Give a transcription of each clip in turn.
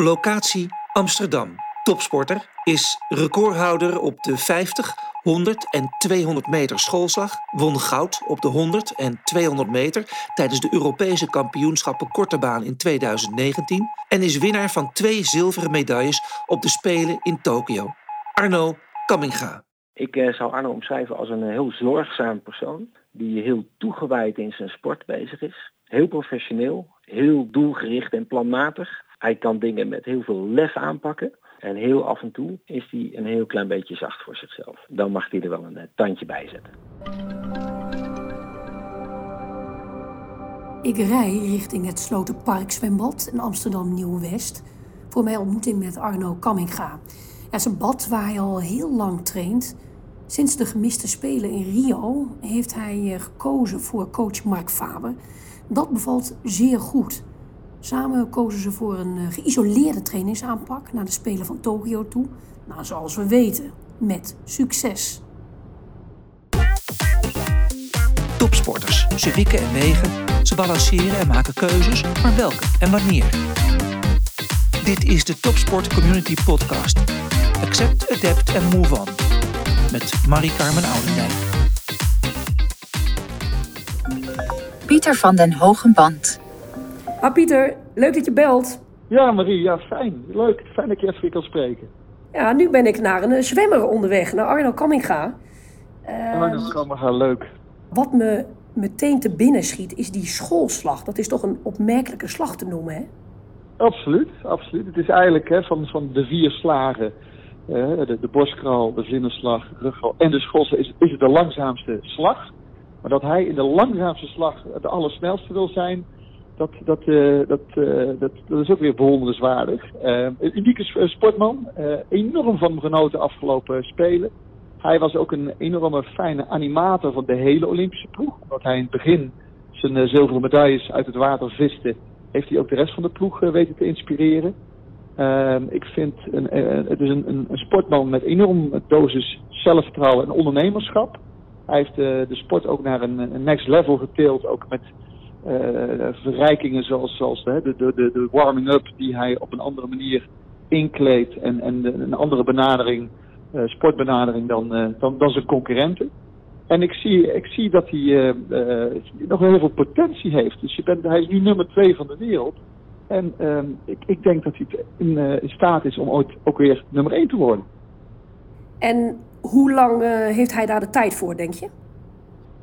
Locatie Amsterdam. Topsporter is recordhouder op de 50, 100 en 200 meter schoolslag. Won goud op de 100 en 200 meter tijdens de Europese kampioenschappen korte baan in 2019. En is winnaar van twee zilveren medailles op de Spelen in Tokio. Arno Kamminga. Ik eh, zou Arno omschrijven als een heel zorgzaam persoon. Die heel toegewijd in zijn sport bezig is. Heel professioneel, heel doelgericht en planmatig. Hij kan dingen met heel veel lef aanpakken. En heel af en toe is hij een heel klein beetje zacht voor zichzelf. Dan mag hij er wel een eh, tandje bij zetten. Ik rij richting het Slotenpark-zwembad in Amsterdam Nieuw-West voor mijn ontmoeting met Arno Kamminga. Ja, zijn bad waar hij al heel lang traint. Sinds de gemiste Spelen in Rio heeft hij eh, gekozen voor coach Mark Faber. Dat bevalt zeer goed. Samen kozen ze voor een eh, geïsoleerde trainingsaanpak naar de Spelen van Tokio toe. Nou, zoals we weten, met succes. Topsporters, ze wikken en wegen, ze balanceren en maken keuzes, maar welke en wanneer? Dit is de Topsport Community Podcast. Accept, Adapt en Move On. Met Marie-Carmen Oudendijk. Pieter van den Hogenband. Ah Pieter, leuk dat je belt. Ja, Marie, ja, fijn. Leuk. Fijn dat je even kan spreken. Ja, nu ben ik naar een zwemmer onderweg, naar Arno Kamminga. Uh, dat is allemaal leuk. Wat me meteen te binnen schiet, is die schoolslag. Dat is toch een opmerkelijke slag te noemen, hè? Absoluut, absoluut. Het is eigenlijk hè, van, van de vier slagen, uh, de, de borstkraal, de vlinderslag, ruggal en de schoolslag, is, is het de langzaamste slag. Maar dat hij in de langzaamste slag de allersnelste wil zijn, dat, dat, uh, dat, uh, dat, dat, is ook weer bewonderenswaardig. Uh, een unieke sportman, enorm van genoten afgelopen spelen. Hij was ook een enorme fijne animator van de hele Olympische ploeg. Omdat hij in het begin zijn zilveren medailles uit het water viste, heeft hij ook de rest van de ploeg weten te inspireren. Ehm, ik vind een, het is een, een, sportman met enorm dosis zelfvertrouwen en ondernemerschap. Hij heeft de sport ook naar een, een next level geteeld, ook met verrijkingen zoals, zoals de, de, de, de warming-up die hij op een andere manier inkleedt en, en een andere benadering, uh, sportbenadering dan, uh, dan, dan zijn concurrenten. En ik zie, ik zie dat hij nog heel veel potentie heeft. Dus je bent, hij is nu nummer twee van de wereld. En ehm, ik, ik denk dat hij in, in staat is om ooit ook weer nummer één te worden. En hoe lang heeft hij daar de tijd voor, denk je?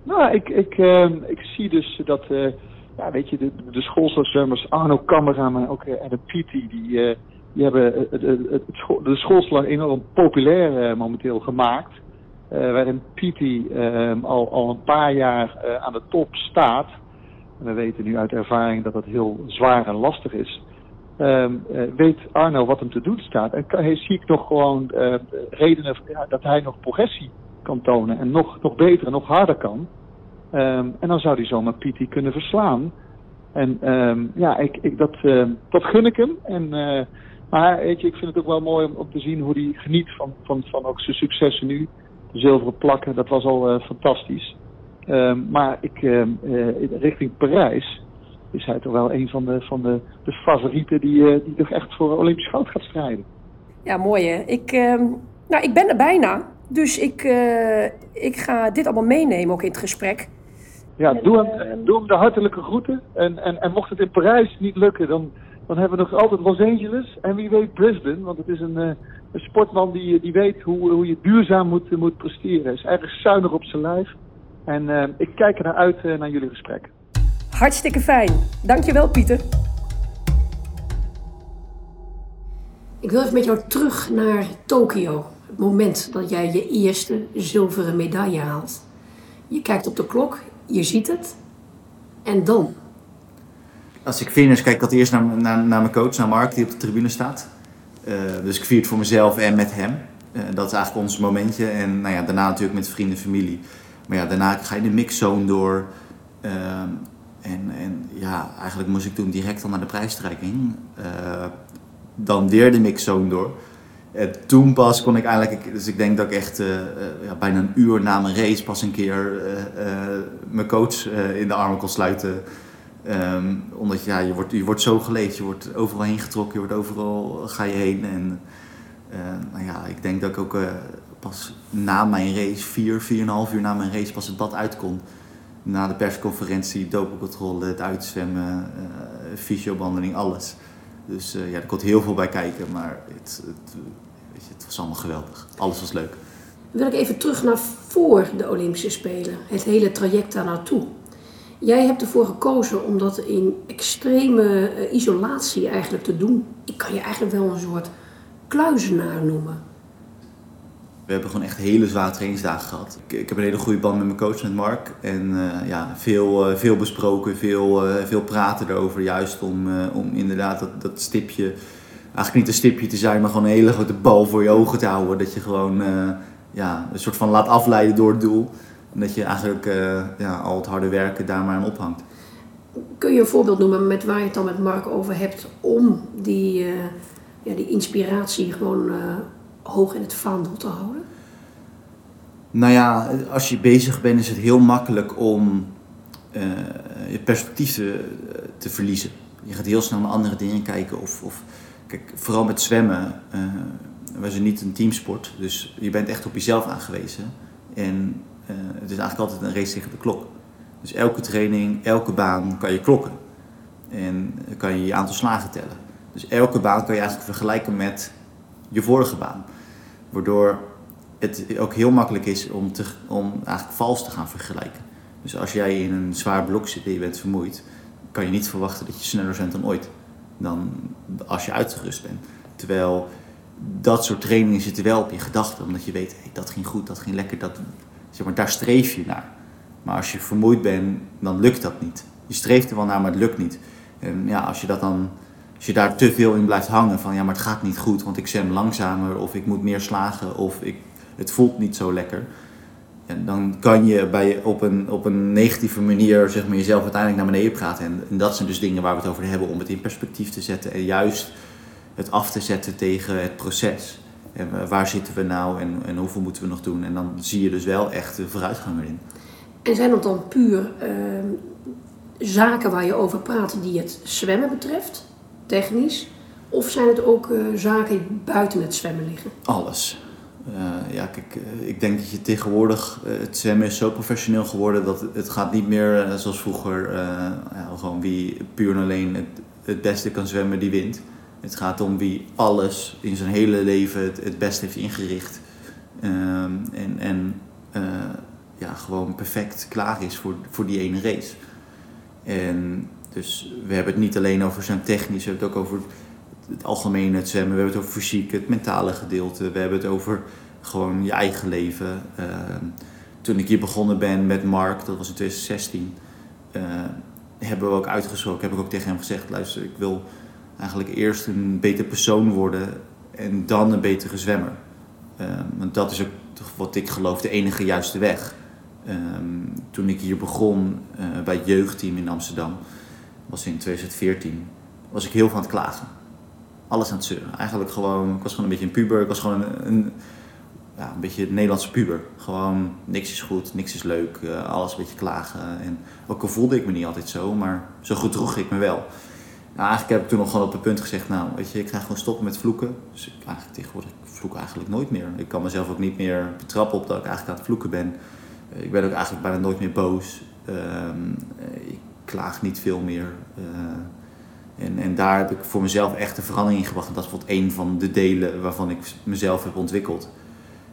Nou, ik, ik, uh, ik zie dus dat, uh, ja, weet je, de, de Arno Kamera, maar ook uh, Adam Peaty, die, uh, die hebben de schoolslag enorm populair momenteel gemaakt. waarin Peaty ehm, al, al een paar jaar aan de top staat. En we weten nu uit ervaring dat dat heel zwaar en lastig is. Um, weet Arno wat hem te doen staat. En zie ik nog gewoon redenen ja, dat hij nog progressie kan tonen en nog, nog beter en nog harder kan. Um, en dan zou hij zomaar Pietie kunnen verslaan. En um, ja, ik, ik, dat, uh, dat gun ik hem. En, uh, maar weet ik vind het ook wel mooi om, om te zien hoe hij geniet van, van, van ook zijn successen nu. De zilveren plakken, dat was al uh, fantastisch. Maar ik, richting Parijs is hij toch wel een van de, van de, de favorieten die, die toch echt voor Olympisch goud gaat strijden. Ja, mooi hè. Ik, nou, ik ben er bijna. Dus ik, uh, ik ga dit allemaal meenemen ook in het gesprek. Ja, doe, hem, uh, doe hem de hartelijke groeten. En, en, en mocht het in Parijs niet lukken, dan, dan hebben we nog altijd Los Angeles en wie weet Brisbane. Want het is een, uh, een sportman die, die weet hoe, hoe je duurzaam moet, moet presteren. Hij is erg zuinig op zijn lijf. En ik kijk er naar uit naar jullie gesprek. Hartstikke fijn. Dankjewel Pieter. Ik wil even met jou terug naar Tokio het moment dat jij je eerste zilveren medaille haalt. Je kijkt op de klok, je ziet het. En dan? Als ik finish, kijk ik altijd eerst naar, naar, naar mijn coach, naar Mark, die op de tribune staat. Uh, dus ik vier het voor mezelf en met hem. Uh, dat is eigenlijk ons momentje. En nou ja, daarna natuurlijk met vrienden en familie. Maar ja, daarna ga je de mixzone door. Uh, en, en ja, eigenlijk moest ik toen direct al naar de prijsstrijking. dan weer de mixzone door. En toen pas kon ik eigenlijk, dus ik denk dat ik echt uh, ja, bijna een uur na mijn race pas een keer mijn coach in de armen kon sluiten. Ehm, omdat ja, je, wordt, je wordt zo geleefd, je wordt overal heen getrokken, je wordt overal, ga je heen. En nou ja, ik denk dat ik ook pas na mijn race, vier, vier en een half uur na mijn race, pas het bad uitkomt na de persconferentie, dopingcontrole, het uitzwemmen, fysiobehandeling, alles. Dus ja, er komt heel veel bij kijken, maar het, het, het was allemaal geweldig. Alles was leuk. Wil ik even terug naar voor de Olympische Spelen, het hele traject daar naartoe. Jij hebt ervoor gekozen om dat in extreme uh, isolatie eigenlijk te doen. Ik kan je eigenlijk wel een soort kluizenaar noemen. We hebben gewoon echt hele zware trainingsdagen gehad. Ik, ik heb een hele goede band met mijn coach, met Mark. En uh, ja, veel, uh, veel besproken, veel, uh, veel praten erover. Juist om, om inderdaad dat, dat stipje, eigenlijk niet een stipje te zijn, maar gewoon een hele grote bal voor je ogen te houden. Dat je gewoon ja, een soort van laat afleiden door het doel. En dat je eigenlijk ja, al het harde werken daar maar aan ophangt. Kun je een voorbeeld noemen met waar je het dan met Mark over hebt om die, ja, die inspiratie gewoon hoog in het vaandel te houden? Nou ja, als je bezig bent is het heel makkelijk om je perspectief te, te, verliezen. Je gaat heel snel naar andere dingen kijken. Of, of vooral met zwemmen. Uh, wij zijn niet een teamsport, dus je bent echt op jezelf aangewezen. En uh, het is eigenlijk altijd een race tegen de klok. Dus elke training, elke baan kan je klokken. En kan je je aantal slagen tellen. Dus elke baan kan je eigenlijk vergelijken met je vorige baan. Waardoor het ook heel makkelijk is om, te, om eigenlijk vals te gaan vergelijken. Dus als jij in een zwaar blok zit en je bent vermoeid, kan je niet verwachten dat je sneller bent dan ooit. Dan als je uitgerust bent. Terwijl dat soort trainingen zitten wel op je gedachten. Omdat je weet, hey, dat ging goed, dat ging lekker. Dat, zeg maar, daar streef je naar. Maar als je vermoeid bent, dan lukt dat niet. Je streeft er wel naar, maar het lukt niet. En ja, als je dat dan als je daar te veel in blijft hangen van ja, maar het gaat niet goed, want ik zwem langzamer of ik moet meer slagen of ik, het voelt niet zo lekker. En dan kan je bij, op, een, op een negatieve manier zeg maar, jezelf uiteindelijk naar beneden praten. En, en dat zijn dus dingen waar we het over hebben om het in perspectief te zetten en juist het af te zetten tegen het proces. En waar zitten we nou en, en hoeveel moeten we nog doen? En dan zie je dus wel echt de vooruitgang erin. En zijn dat dan puur uh, zaken waar je over praat die het zwemmen betreft? technisch? Of zijn het ook uh, zaken die buiten het zwemmen liggen? Alles. Uh, ja, kijk, uh, ik denk dat je tegenwoordig, het zwemmen is zo professioneel geworden dat het, gaat niet meer zoals vroeger, ja, gewoon wie puur en alleen het, het beste kan zwemmen, die wint. Het gaat om wie alles in zijn hele leven het, het beste heeft ingericht. Ehm, en en ja, gewoon perfect klaar is voor, voor die ene race. En dus we hebben het niet alleen over zijn technisch, we hebben het ook over het algemene het zwemmen. We hebben het over fysiek, het mentale gedeelte. We hebben het over gewoon je eigen leven. Uh, toen ik hier begonnen ben met Mark, dat was in 2016, uh, hebben we ook uitgesproken, heb ik ook tegen hem gezegd, luister, ik wil eigenlijk eerst een beter persoon worden en dan een betere zwemmer. Uh, want dat is ook wat ik geloof de enige juiste weg. Um, toen ik hier begon uh, bij het jeugdteam in Amsterdam, was in 2014, was ik heel van het klagen. Alles aan het zeuren. Eigenlijk gewoon, ik was gewoon een beetje een puber. Ik was gewoon een, een een beetje het Nederlandse puber. Gewoon, niks is goed, niks is leuk, uh, alles een beetje klagen. En ook al voelde ik me niet altijd zo, maar zo goed droeg ik me wel. Nou, eigenlijk heb ik toen nog gewoon op het punt gezegd, nou, weet je, ik ga gewoon stoppen met vloeken. Dus eigenlijk tegenwoordig, ik vloek eigenlijk nooit meer. Ik kan mezelf ook niet meer betrappen op dat ik eigenlijk aan het vloeken ben. Ik ben ook eigenlijk bijna nooit meer boos. Uh, ik klaag niet veel meer. En, en daar heb ik voor mezelf echt een verandering in gebracht. En dat is bijvoorbeeld een van de delen waarvan ik mezelf heb ontwikkeld.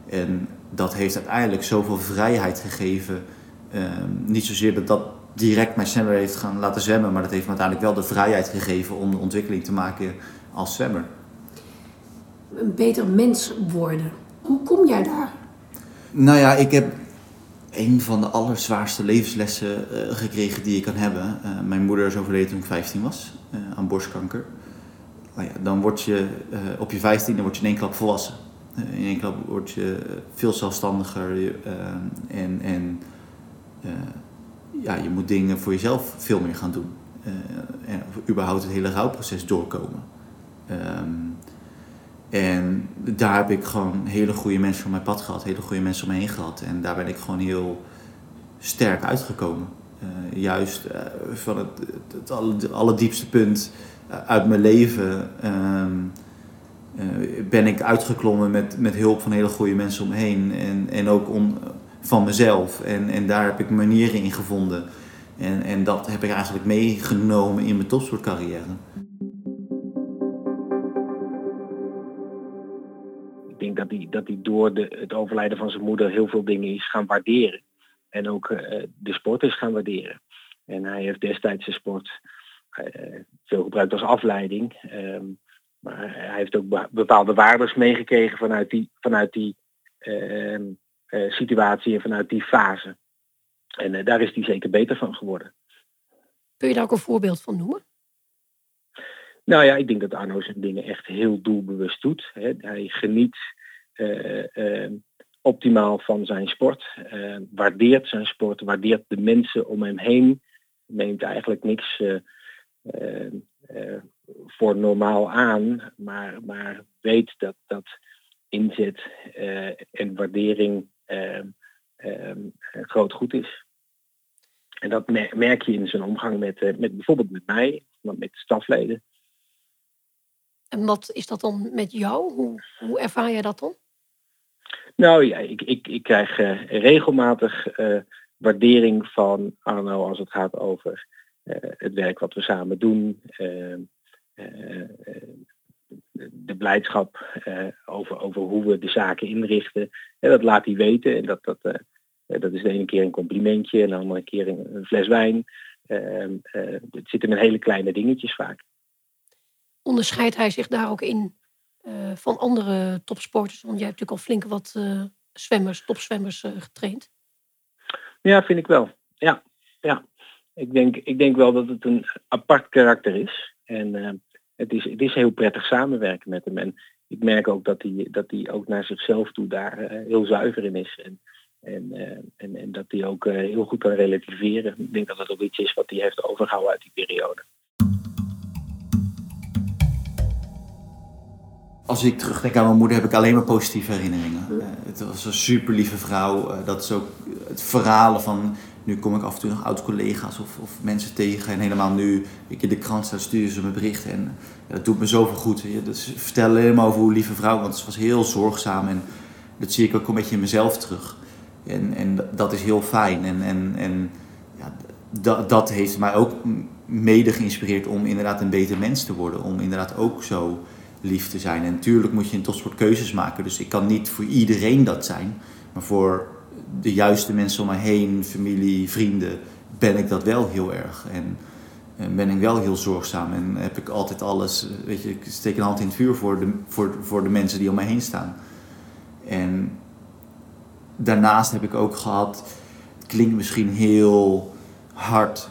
En dat heeft uiteindelijk zoveel vrijheid gegeven. Uh, niet zozeer dat dat direct mij sneller heeft gaan laten zwemmen, maar dat heeft me uiteindelijk wel de vrijheid gegeven om de ontwikkeling te maken als zwemmer. Een beter mens worden. Hoe kom jij daar? Nou ja, ik heb een van de allerzwaarste levenslessen uh, gekregen die je kan hebben. Uh, mijn moeder is overleden toen ik 15 was, uh, aan borstkanker. Ja, dan word je op je 15 dan word je in één klap volwassen. in één klap word je veel zelfstandiger en, en ja, je moet dingen voor jezelf veel meer gaan doen. en überhaupt het hele rouwproces doorkomen. Um, en daar heb ik gewoon hele goede mensen van mijn pad gehad, hele goede mensen om me heen gehad. En daar ben ik gewoon heel sterk uitgekomen. juist van het, het, het allerdiepste punt uit mijn leven ehm, ben ik uitgeklommen met, met hulp van hele goede mensen om me heen. En, en ook on, van mezelf. En, en daar heb ik manieren in gevonden. En, en dat heb ik eigenlijk meegenomen in mijn topsportcarrière. Dat hij, door de, het overlijden van zijn moeder heel veel dingen is gaan waarderen. En ook uh, de sport is gaan waarderen. En hij heeft destijds de sport uh, veel gebruikt als afleiding. Um, maar hij heeft ook bepaalde waarden meegekregen vanuit die, vanuit die uh, situatie en vanuit die fase. En daar is hij zeker beter van geworden. Kun je daar ook een voorbeeld van noemen? Nou ja, ik denk dat Arno zijn dingen echt heel doelbewust doet. Hè. Hij geniet optimaal van zijn sport, waardeert zijn sport, waardeert de mensen om hem heen. Neemt eigenlijk niks voor normaal aan, maar, maar weet dat, dat inzet en waardering groot goed is. En dat merk je in zijn omgang met, met bijvoorbeeld met mij, met stafleden. En wat is dat dan met jou? Hoe, hoe ervaar je dat dan? Nou ja, ik, ik, ik krijg uh, regelmatig uh, waardering van Arno als het gaat over het werk wat we samen doen. de blijdschap over, over hoe we de zaken inrichten. En dat laat hij weten en dat, dat, eh, dat is de ene keer een complimentje en de andere keer een, fles wijn. Ehm, eh, het zit in een hele kleine dingetjes vaak. Onderscheidt hij zich daar ook in eh, van andere topsporters? Want jij hebt natuurlijk al flink wat zwemmers, topzwemmers getraind. Ja, vind ik wel. Ja, ja. Ik, denk, ik denk wel dat het een apart karakter is. En het, is, het is heel prettig samenwerken met hem. En ik merk ook dat hij, dat hij ook naar zichzelf toe daar heel zuiver in is. En en, en, en, dat hij ook heel goed kan relativeren. Ik denk dat dat ook iets is wat hij heeft overgehouden uit die periode. Als ik terugdenk aan mijn moeder heb ik alleen maar positieve herinneringen. Uh, het was een super lieve vrouw. dat is ook het verhalen van. Nu kom ik af en toe nog oud-collega's of, of, mensen tegen. En helemaal nu ik in de krant sta, sturen ze me berichten. En dat doet me zoveel goed. Je. Dus vertellen helemaal over hoe lieve vrouw. Want ze was heel zorgzaam. En dat zie ik ook een beetje in mezelf terug. En, en dat is heel fijn. En, en, en ja, dat, dat heeft mij ook mede geïnspireerd om inderdaad een beter mens te worden. Om inderdaad ook zo lief te zijn. En natuurlijk moet je in topsport keuzes maken. Dus ik kan niet voor iedereen dat zijn. Maar voor de juiste mensen om me heen, familie, vrienden, ben ik dat wel heel erg. En, en ben ik wel heel zorgzaam. En heb ik altijd alles, weet je, ik steek een hand in het vuur voor de, voor, voor de mensen die om mij heen staan. En daarnaast heb ik ook gehad, het klinkt misschien heel hard,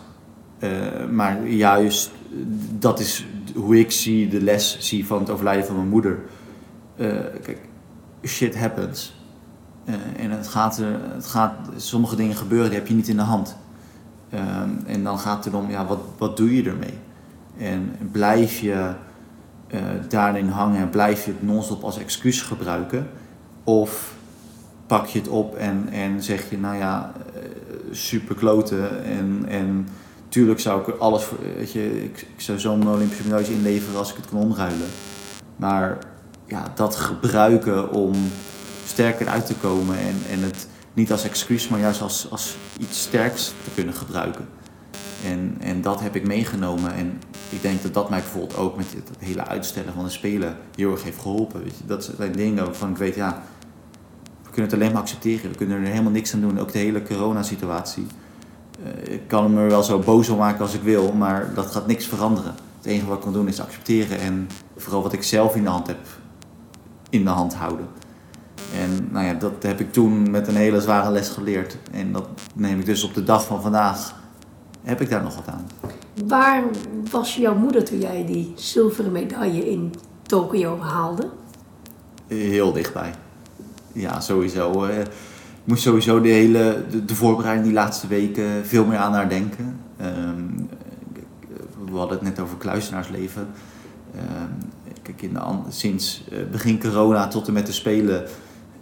uh, maar juist dat is hoe ik zie, de les zie van het overlijden van mijn moeder. Uh, kijk, shit happens. Uh, en het gaat, het gaat, sommige dingen gebeuren, die heb je niet in de hand. en dan gaat het erom, ja, wat, wat doe je ermee? En blijf je daarin hangen en blijf je het non-stop als excuus gebruiken? Of pak je het op en, en zeg je, nou ja, eh, super kloten. En, en tuurlijk zou ik alles voor, weet je, ik, ik zou zo'n Olympische medaille inleveren als ik het kon omruilen. Maar ja, dat gebruiken om sterker uit te komen en, en het niet als excuus, maar juist als, als iets sterks te kunnen gebruiken. En, en dat heb ik meegenomen. En ik denk dat dat mij bijvoorbeeld ook met het hele uitstellen van de Spelen heel erg heeft geholpen. Weet je. Dat zijn dingen waarvan ik weet, ja, kunnen het alleen maar accepteren. We kunnen er helemaal niks aan doen. Ook de hele coronasituatie. Ik kan er wel zo boos om maken als ik wil, maar dat gaat niks veranderen. Het enige wat ik kan doen is accepteren en vooral wat ik zelf in de hand heb, in de hand houden. En nou ja, dat heb ik toen met een hele zware les geleerd. En dat neem ik dus op de dag van vandaag, heb ik daar nog wat aan. Waar was jouw moeder toen jij die zilveren medaille in Tokio haalde? Heel dichtbij ja, sowieso. Ik moest sowieso de hele de, voorbereiding die laatste weken veel meer aan haar denken. Ehm, we hadden het net over kluisenaarsleven. Um, kijk, in de, sinds uh, begin corona tot en met de Spelen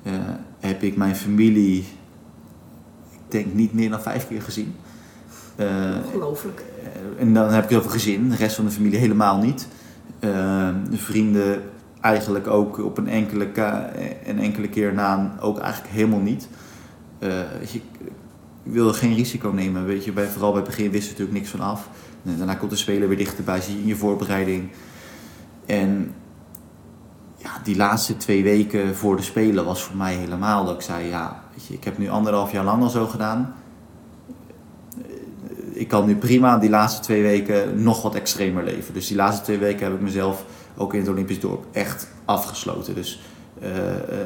uh, heb ik mijn familie, ik denk niet meer dan vijf keer gezien. Eh, Ongelooflijk. en dan heb ik het over gezin, de rest van de familie helemaal niet. Eh, de vrienden eigenlijk ook op een enkele, een enkele keer na ook eigenlijk helemaal niet. Eh, je, wilde geen risico nemen. Weet je, bij, vooral bij het begin wist je natuurlijk niks van af. Daarna komt de speler weer dichterbij, zie je in je voorbereiding. En ja, die laatste twee weken voor de Spelen was voor mij helemaal dat ik zei, ja, weet je, ik heb nu anderhalf jaar lang al zo gedaan. Ik kan nu prima die laatste twee weken nog wat extremer leven. Dus die laatste twee weken heb ik mezelf ook in het Olympisch dorp echt afgesloten. Dus eh, eh,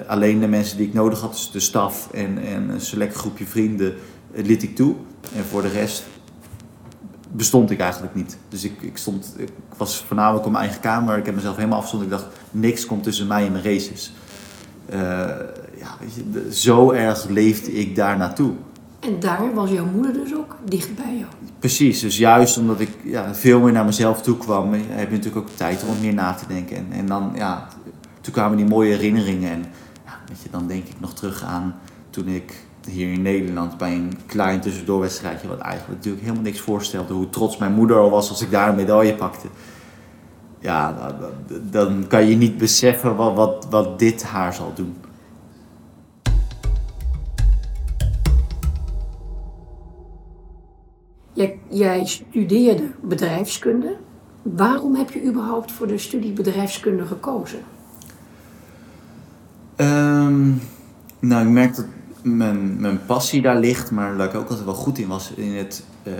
alleen de mensen die ik nodig had, dus de staf en, en een select groepje vrienden, eh, liet ik toe. En voor de rest bestond ik eigenlijk niet. Dus ik, ik, stond, ik was voornamelijk op mijn eigen kamer. Ik heb mezelf helemaal afgezonderd. Ik dacht, niks komt tussen mij en mijn races. Eh, ja, weet je, de- zo erg leefde ik daar naartoe. En daar was jouw moeder dus ook dicht bij jou. Precies, dus juist omdat ik ja, veel meer naar mezelf toe kwam, heb je natuurlijk ook tijd om meer na te denken. En, en dan, ja, toen kwamen die mooie herinneringen. En ja, weet je, dan denk ik nog terug aan toen ik hier in Nederland bij een klein tussendoorwedstrijdje, wat eigenlijk natuurlijk helemaal niks voorstelde, hoe trots mijn moeder al was als ik daar een medaille pakte. Ja, dan, dan- dan kan je niet beseffen wat, wat, wat dit haar zal doen. Jij studeerde bedrijfskunde. Waarom heb je überhaupt voor de studie bedrijfskunde gekozen? Ehm, nou, ik merk dat mijn, mijn passie daar ligt, maar dat ik ook altijd wel goed in was in het, eh,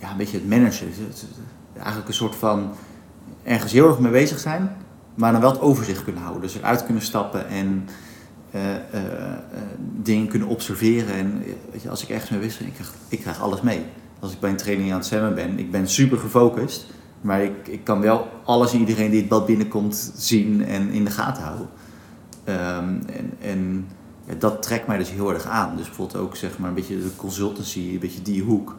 ja, een beetje het managen. Het- eigenlijk een soort van ergens heel erg mee bezig zijn, maar dan wel het overzicht kunnen houden. Dus eruit kunnen stappen en eh, eh, dingen kunnen observeren. En weet je, als ik ergens mee wist, ik krijg, ik krijg alles mee. Als ik bij een training aan het zwemmen ben, ik ben super gefocust, maar ik, ik kan wel alles en iedereen die het bad binnenkomt zien en in de gaten houden. Ehm, en dat trekt mij dus heel erg aan. Dus bijvoorbeeld ook zeg maar een beetje de consultancy, een beetje die hoek,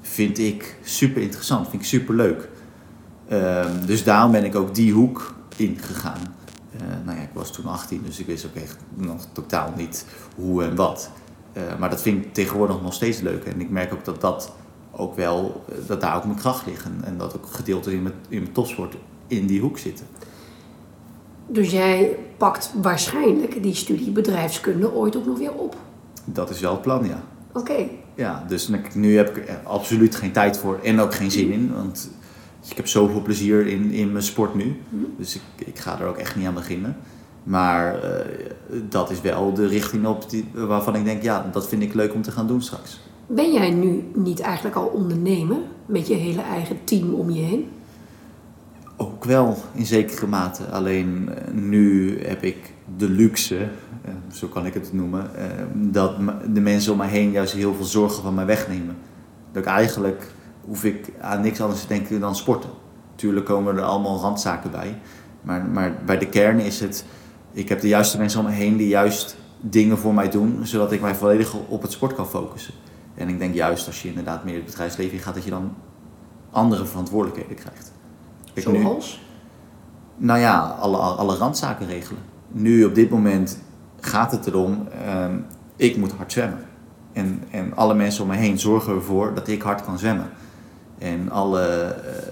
vind ik super interessant, vind ik super leuk. Ehm, dus daarom ben ik ook die hoek ingegaan. Eh nou ja, ik was toen 18, dus ik wist ook echt nog totaal niet hoe en wat. Eh, maar dat vind ik tegenwoordig nog steeds leuk. En ik merk ook dat dat ook wel, eh, dat daar ook mijn kracht ligt. En, dat ook gedeelte in in mijn topsport in die hoek zitten. Dus jij pakt waarschijnlijk die studie bedrijfskunde ooit ook nog weer op. Dat is wel het plan, ja. Oké. Ja, dus nu- heb ik er absoluut geen tijd voor en ook geen zin in. Want ik heb zoveel plezier in, in mijn sport nu. Dus ik, ik ga er ook echt niet aan beginnen. Maar eh, dat is wel de richting op die, waarvan ik denk, ja, dat vind ik leuk om te gaan doen straks. Ben jij nu niet eigenlijk al ondernemer met je hele eigen team om je heen? Ook wel in zekere mate. Alleen eh, nu heb ik de luxe, eh, zo kan ik het noemen, eh, dat de mensen om mij heen juist heel veel zorgen van mij wegnemen. Dat ik eigenlijk hoef ik aan niks anders te denken dan sporten. Tuurlijk komen er allemaal randzaken bij. Maar, maar bij de kern is het, ik heb de juiste mensen om me heen die juist dingen voor mij doen, zodat ik mij volledig op het sport kan focussen. En ik denk juist als je inderdaad meer het bedrijfsleven gaat, dat je dan andere verantwoordelijkheden krijgt. Kijk, nu- Zoals? nou ja, alle, alle randzaken regelen. Nu op dit moment gaat het erom, ehm, ik moet hard zwemmen. En, en alle mensen om me heen zorgen ervoor dat ik hard kan zwemmen. En alle eh,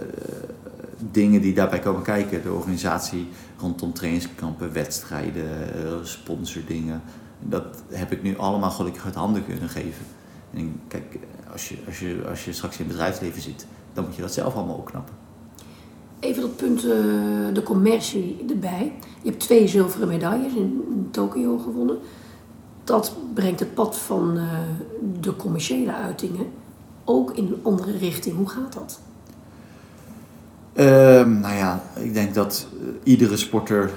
dingen die daarbij komen kijken, de organisatie rondom trainingskampen, wedstrijden, sponsordingen, dat heb ik nu allemaal gelukkig uit handen kunnen geven. En kijk, als je, als, je, als je straks in het bedrijfsleven zit, dan moet je dat zelf allemaal opknappen. Even dat punt, eh, de commercie erbij. Je hebt twee zilveren medailles in, Tokio gewonnen. Dat brengt het pad van eh, de commerciële uitingen ook in een andere richting. Hoe gaat dat? Ehm, nou ja, ik denk dat eh, iedere sporter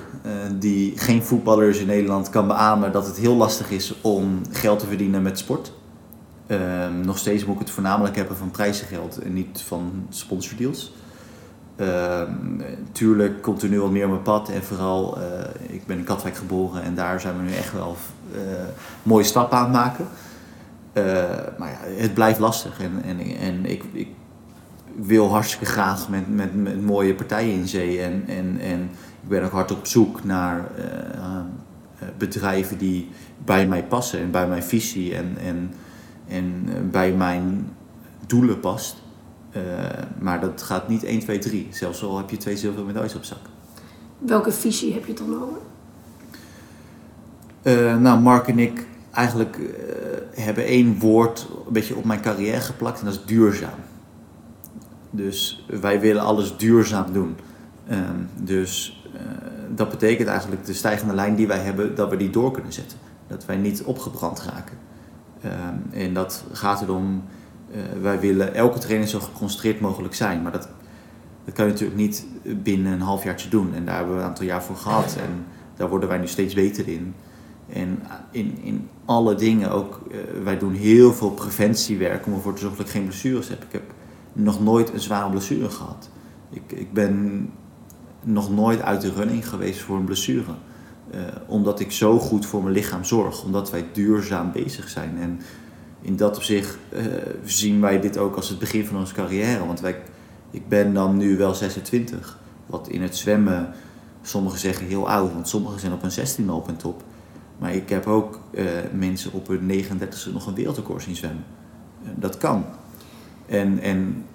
die geen voetballer is in Nederland kan beamen dat het heel lastig is om geld te verdienen met sport. Ehm, nog steeds moet ik het voornamelijk hebben van prijzengeld en niet van sponsordeals. Ehm, tuurlijk komt er nu wat meer op mijn pad en vooral, eh, ik ben in Katwijk geboren en daar zijn we nu echt wel eh, mooie stappen aan het maken. Eh, maar ja, het blijft lastig en, en, en ik, ik wil hartstikke graag met, met, met mooie partijen in zee. En, en, en ik ben ook hard op zoek naar bedrijven die bij mij passen en bij mijn visie en, en, en bij mijn doelen past. Eh, maar dat gaat niet 1, 2, 3. Zelfs al heb je twee zilveren medailles op zak. Welke visie heb je dan over? Uh, nou, Mark en ik eigenlijk uh, hebben één woord een beetje op mijn carrière geplakt en dat is duurzaam. Dus wij willen alles duurzaam doen. Uh, dus dat betekent eigenlijk de stijgende lijn die wij hebben, dat we die door kunnen zetten. Dat wij niet opgebrand raken. Ehm, en dat gaat erom, wij willen elke training zo geconcentreerd mogelijk zijn. Maar dat, dat kan je natuurlijk niet binnen een halfjaartje doen. En daar hebben we een aantal jaar voor gehad. En daar worden wij nu steeds beter in. En in, in alle dingen ook, uh, wij doen heel veel preventiewerk om ervoor te zorgen dat ik geen blessures heb. Ik heb nog nooit een zware blessure gehad. Ik, ik ben nog nooit uit de running geweest voor een blessure. Uh, omdat ik zo goed voor mijn lichaam zorg. Omdat wij duurzaam bezig zijn. En in dat opzicht uh, zien wij dit ook als het begin van onze carrière. Want wij, ik ben dan nu wel 26. Wat in het zwemmen, sommigen zeggen heel oud. Want sommigen zijn op een 16 op en top. Maar ik heb ook uh, mensen op hun 39e nog een wereldrecord zien zwemmen. Uh, dat kan. En, en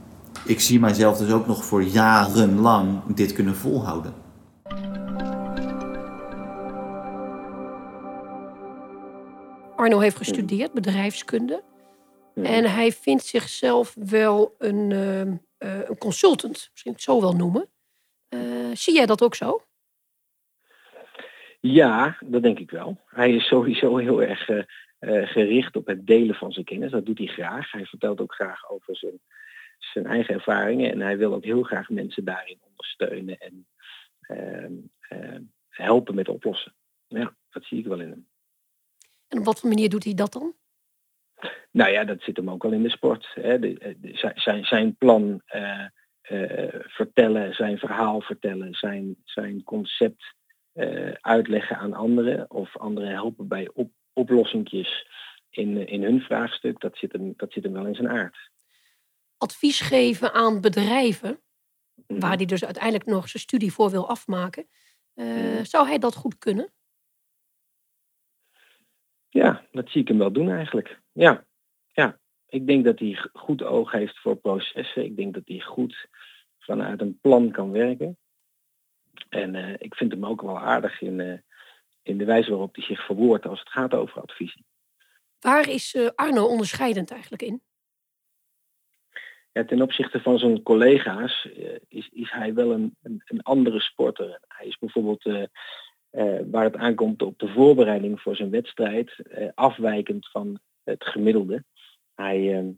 ik zie mijzelf dus ook nog voor jarenlang dit kunnen volhouden. Arno heeft gestudeerd bedrijfskunde. En hij vindt zichzelf wel een, uh, een consultant, misschien het zo wel noemen. zie jij dat ook zo? Ja, dat denk ik wel. Hij is sowieso heel erg uh, gericht op het delen van zijn kennis. Dat doet hij graag. Hij vertelt ook graag over zijn, zijn eigen ervaringen. En hij wil ook heel graag mensen daarin ondersteunen en uh, helpen met oplossen. Ja, dat zie ik wel in hem. En op wat voor manier doet hij dat dan? Nou ja, dat zit hem ook al in de sport. Hè. De, de, zijn, zijn plan vertellen, zijn verhaal vertellen, zijn, zijn concept uh, uitleggen aan anderen of anderen helpen bij op, oplossingjes in, in hun vraagstuk, dat zit, hem, dat zit hem wel in zijn aard. Advies geven aan bedrijven, mm. waar hij dus uiteindelijk nog zijn studie voor wil afmaken, mm. zou hij dat goed kunnen? Ja, dat zie ik hem wel doen eigenlijk. Ja, ja. Ik denk dat hij goed oog heeft voor processen. Ik denk dat hij goed vanuit een plan kan werken. En uh, ik vind hem ook wel aardig in, uh, in de wijze waarop hij zich verwoordt als het gaat over adviezen. Waar is uh, Arno onderscheidend eigenlijk in? Ja, ten opzichte van zijn collega's is, is hij wel een, een, een, andere sporter. Hij is bijvoorbeeld, waar het aankomt op de voorbereiding voor zijn wedstrijd, afwijkend van het gemiddelde. Hij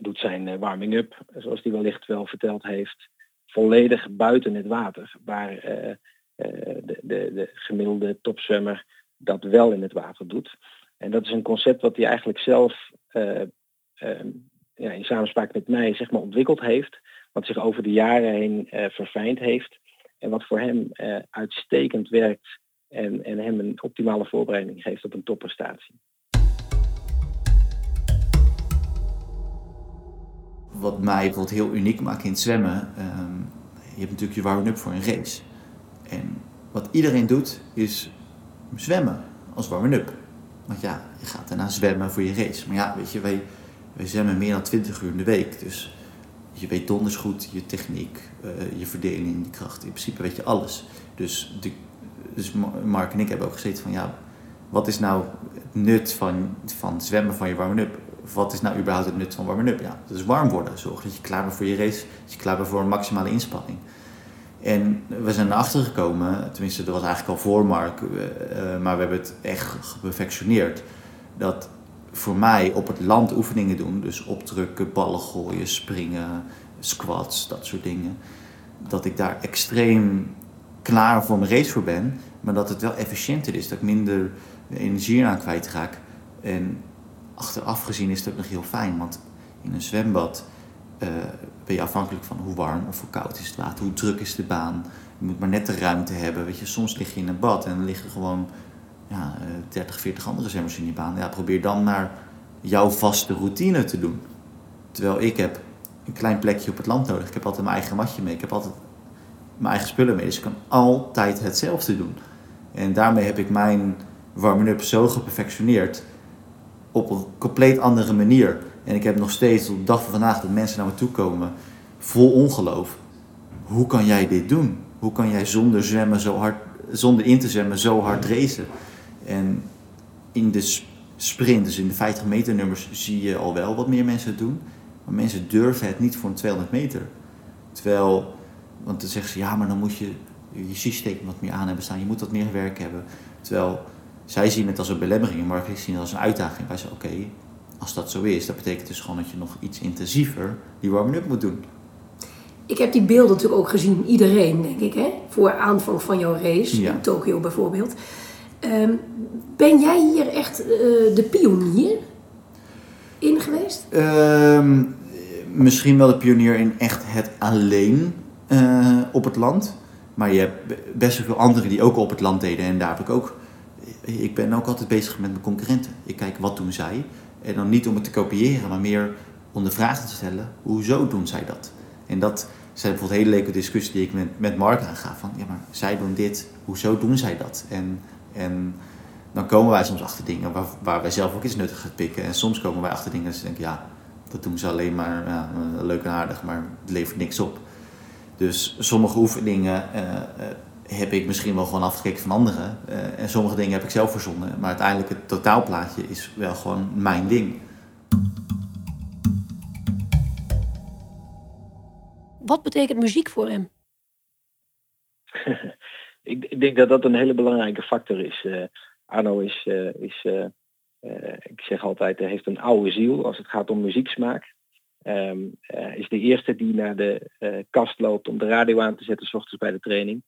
doet zijn warming-up, zoals hij wellicht wel verteld heeft volledig buiten het water. Waar de, de, de, gemiddelde topzwemmer dat wel in het water doet. En dat is een concept wat hij eigenlijk zelf uh, ja, in samenspraak met mij zeg maar, ontwikkeld heeft. Wat zich over de jaren heen verfijnd heeft. En wat voor hem uitstekend werkt en, en hem een optimale voorbereiding geeft op een topprestatie. wat mij bijvoorbeeld heel uniek maakt in het zwemmen, um, je hebt natuurlijk je warming-up voor een race. En wat iedereen doet, is zwemmen als warming-up. Want ja, je gaat daarna zwemmen voor je race. Maar ja, weet je, wij, wij zwemmen meer dan 20 uur in de week. Dus je weet donders goed je techniek, uh, je verdeling, je kracht. In principe weet je alles. Dus, de, dus Mark en ik hebben ook gezeten van ja, wat is nou het nut van, van zwemmen van je warming-up? wat is nou überhaupt het nut van warming-up? Ja, dat is warm worden. Zorg dat je klaar bent voor je race, dat je klaar bent voor een maximale inspanning. En we zijn erachter gekomen, tenminste dat was eigenlijk al voor Mark, uh, maar we hebben het echt geperfectioneerd. Dat voor mij op het land oefeningen doen, dus opdrukken, ballen gooien, springen, squats, dat soort dingen. Dat ik daar extreem klaar voor mijn race voor ben, maar dat het wel efficiënter is, dat ik minder energie aan kwijt raak. En achteraf gezien is het ook nog heel fijn. Want in een zwembad uh, ben je afhankelijk van hoe warm of hoe koud is het water, hoe druk is de baan. Je moet maar net de ruimte hebben. Weet je, soms lig je in een bad en dan liggen gewoon ja, 30, 40 andere zwemmers in je baan. Ja, probeer dan naar jouw vaste routine te doen. Terwijl ik heb een klein plekje op het land nodig. Ik heb altijd mijn eigen matje mee. Ik heb altijd mijn eigen spullen mee. Dus ik kan altijd hetzelfde doen. En daarmee heb ik mijn warming-up zo geperfectioneerd op een compleet andere manier. En ik heb nog steeds op de dag van vandaag dat mensen naar me toe komen vol ongeloof. Hoe kan jij dit doen? Hoe kan jij zonder zwemmen zo hard, zonder in te zwemmen zo hard racen? En in de sprint, dus in de 50 meter nummers, zie je al wel wat meer mensen het doen. Maar mensen durven het niet voor een 200 meter. Terwijl, want dan zeggen ze, ja, maar dan moet je je systeem wat meer aan hebben staan. Je moet wat meer werk hebben. Terwijl zij zien het als een belemmering, maar ik zie het als een uitdaging. Wij zeggen, oké, als dat zo is, dat betekent dus gewoon dat je nog iets intensiever die warming-up moet doen. Ik heb die beelden natuurlijk ook gezien, iedereen denk ik, hè? voor aanvang van jouw race, Ja. in Tokio bijvoorbeeld. Ehm, ben jij hier echt eh, de pionier in geweest? Ehm, misschien wel de pionier in echt het alleen eh, op het land. Maar je hebt be- best wel veel anderen die ook op het land deden. En daar heb ik ook... Ik ben ook altijd bezig met mijn concurrenten. Ik kijk, wat doen zij? En dan niet om het te kopiëren, maar meer om de vraag te stellen... Hoezo doen zij dat? En dat zijn bijvoorbeeld hele leuke discussies die ik met, met Mark aanga. Van, ja, maar zij doen dit. Hoezo doen zij dat? En... en dan komen wij soms achter dingen waar, waar wij zelf ook iets nuttig gaan pikken. En soms komen wij achter dingen en ze denken, ja, dat doen ze alleen maar ja, leuk en aardig, maar het levert niks op. Dus sommige oefeningen eh, eh, heb ik misschien wel gewoon afgekeken van anderen. eh, en sommige dingen heb ik zelf verzonnen. Maar uiteindelijk het totaalplaatje is wel gewoon mijn ding. Wat betekent muziek voor hem? ik, ik denk dat dat een hele belangrijke factor is. Eh, Arno is, eh, is eh, eh, ik zeg altijd, hij heeft een oude ziel als het gaat om muzieksmaak. Hij is de eerste die naar de kast loopt om de radio aan te zetten, s ochtends bij de training.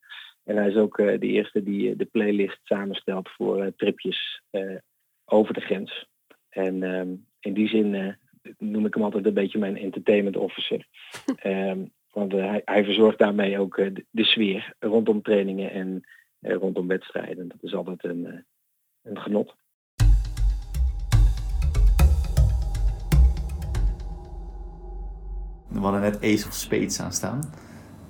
En hij is ook de eerste die de playlist samenstelt voor tripjes over de grens. En ehm, in die zin noem ik hem altijd een beetje mijn entertainment officer. Ehm, want hij, hij verzorgt daarmee ook de, de sfeer rondom trainingen en rondom wedstrijden. Dat is altijd een, een genot. We hadden net Ace of Spades aanstaan.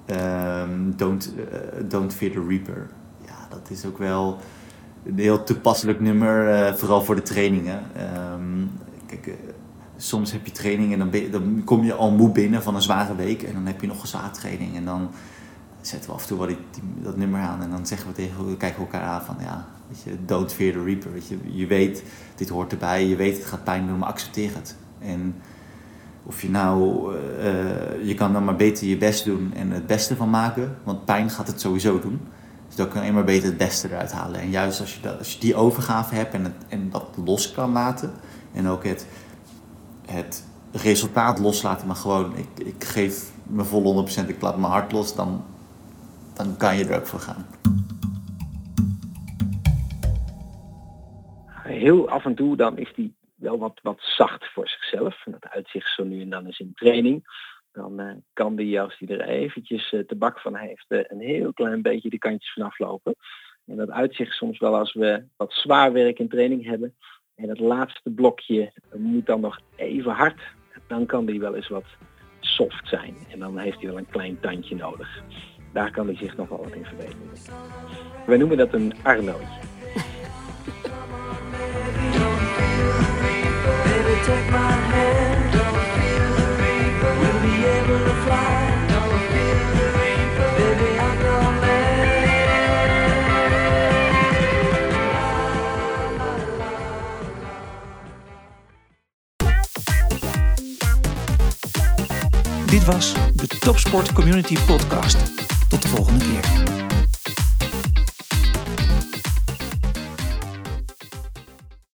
Ehm don't, eh, don't Fear the Reaper. Ja, dat is ook wel een heel toepasselijk nummer, eh, vooral voor de trainingen. Ehm, kijk, eh, soms heb je training en dan, dan kom je al moe binnen van een zware week. En dan heb je nog een zware training. En dan zetten we af en toe wel die, dat nummer aan. En dan zeggen we tegen we kijken elkaar aan van ja, weet je, don't fear the reaper. Weet je, je weet, dit hoort erbij. Je weet, het gaat pijn doen, maar accepteer het. En of je nou, eh, je kan dan maar beter je best doen en het beste van maken. Want pijn gaat het sowieso doen. Dus dan kan je maar beter het beste eruit halen. En juist als je, dat, als je die overgave hebt en, het, en dat los kan laten. En ook het, het resultaat loslaten, maar gewoon, ik, ik geef me vol 100%, ik laat mijn hart los, dan, dan kan je er ook voor gaan. Heel af en toe dan is hij wel wat, wat zacht voor zichzelf. En dat uitzicht zo nu en dan eens in training. Dan eh, kan hij, als hij er eventjes eh, te bak van heeft, eh, een heel klein beetje de kantjes vanaf lopen. En dat uitzicht soms wel als we wat zwaar werk in training hebben. En het laatste blokje moet dan nog even hard. Dan kan hij wel eens wat soft zijn. En dan heeft hij wel een klein tandje nodig. Daar kan hij zich nog wel wat in verbeteren. Wij noemen dat een Arnootje. Dit was de Topsport Community Podcast. Tot de volgende keer.